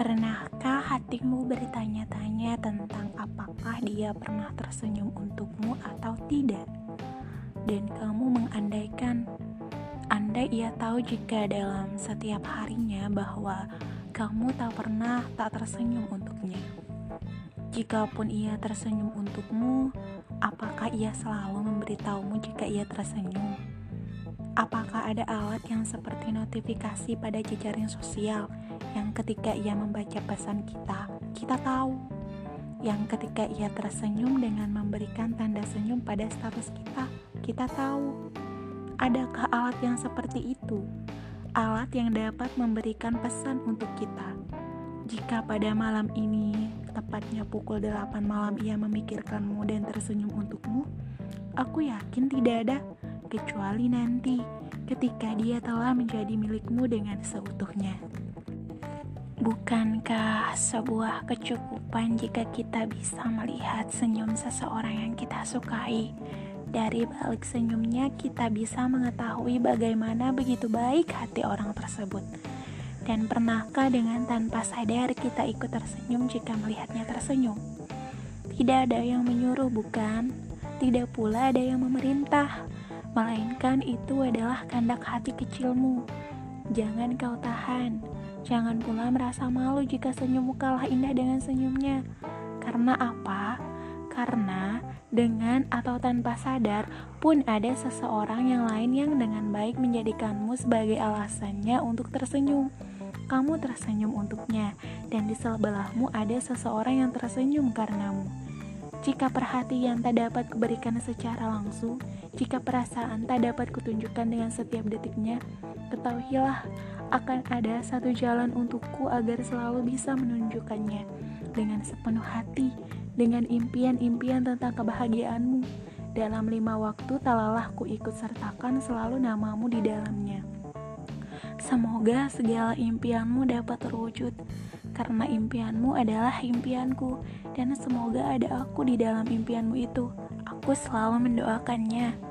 Pernahkah hatimu bertanya-tanya tentang apakah dia pernah tersenyum untukmu atau tidak? Dan kamu mengandaikan, andai ia tahu jika dalam setiap harinya bahwa kamu tak pernah tak tersenyum untuknya. Jikapun ia tersenyum untukmu, apakah ia selalu memberitahumu jika ia tersenyum? Apakah ada alat yang seperti notifikasi pada jejaring sosial yang ketika ia membaca pesan kita, kita tahu? Yang ketika ia tersenyum dengan memberikan tanda senyum pada status kita, kita tahu. Adakah alat yang seperti itu? Alat yang dapat memberikan pesan untuk kita. Jika pada malam ini, tepatnya pukul 8 malam ia memikirkanmu dan tersenyum untukmu, aku yakin tidak ada kecuali nanti ketika dia telah menjadi milikmu dengan seutuhnya. Bukankah sebuah kecukupan jika kita bisa melihat senyum seseorang yang kita sukai? Dari balik senyumnya, kita bisa mengetahui bagaimana begitu baik hati orang tersebut. Dan pernahkah dengan tanpa sadar kita ikut tersenyum jika melihatnya tersenyum? Tidak ada yang menyuruh, bukan? Tidak pula ada yang memerintah melainkan itu adalah kehendak hati kecilmu. Jangan kau tahan, jangan pula merasa malu jika senyummu kalah indah dengan senyumnya. Karena apa? Karena dengan atau tanpa sadar pun ada seseorang yang lain yang dengan baik menjadikanmu sebagai alasannya untuk tersenyum. Kamu tersenyum untuknya, dan di sebelahmu ada seseorang yang tersenyum karenamu. Jika perhatian tak dapat kuberikan secara langsung, jika perasaan tak dapat kutunjukkan dengan setiap detiknya, ketahuilah akan ada satu jalan untukku agar selalu bisa menunjukkannya dengan sepenuh hati, dengan impian-impian tentang kebahagiaanmu. Dalam lima waktu talalah ku ikut sertakan selalu namamu di dalamnya. Semoga segala impianmu dapat terwujud karena impianmu adalah impianku dan semoga ada aku di dalam impianmu itu. Aku selalu mendoakannya.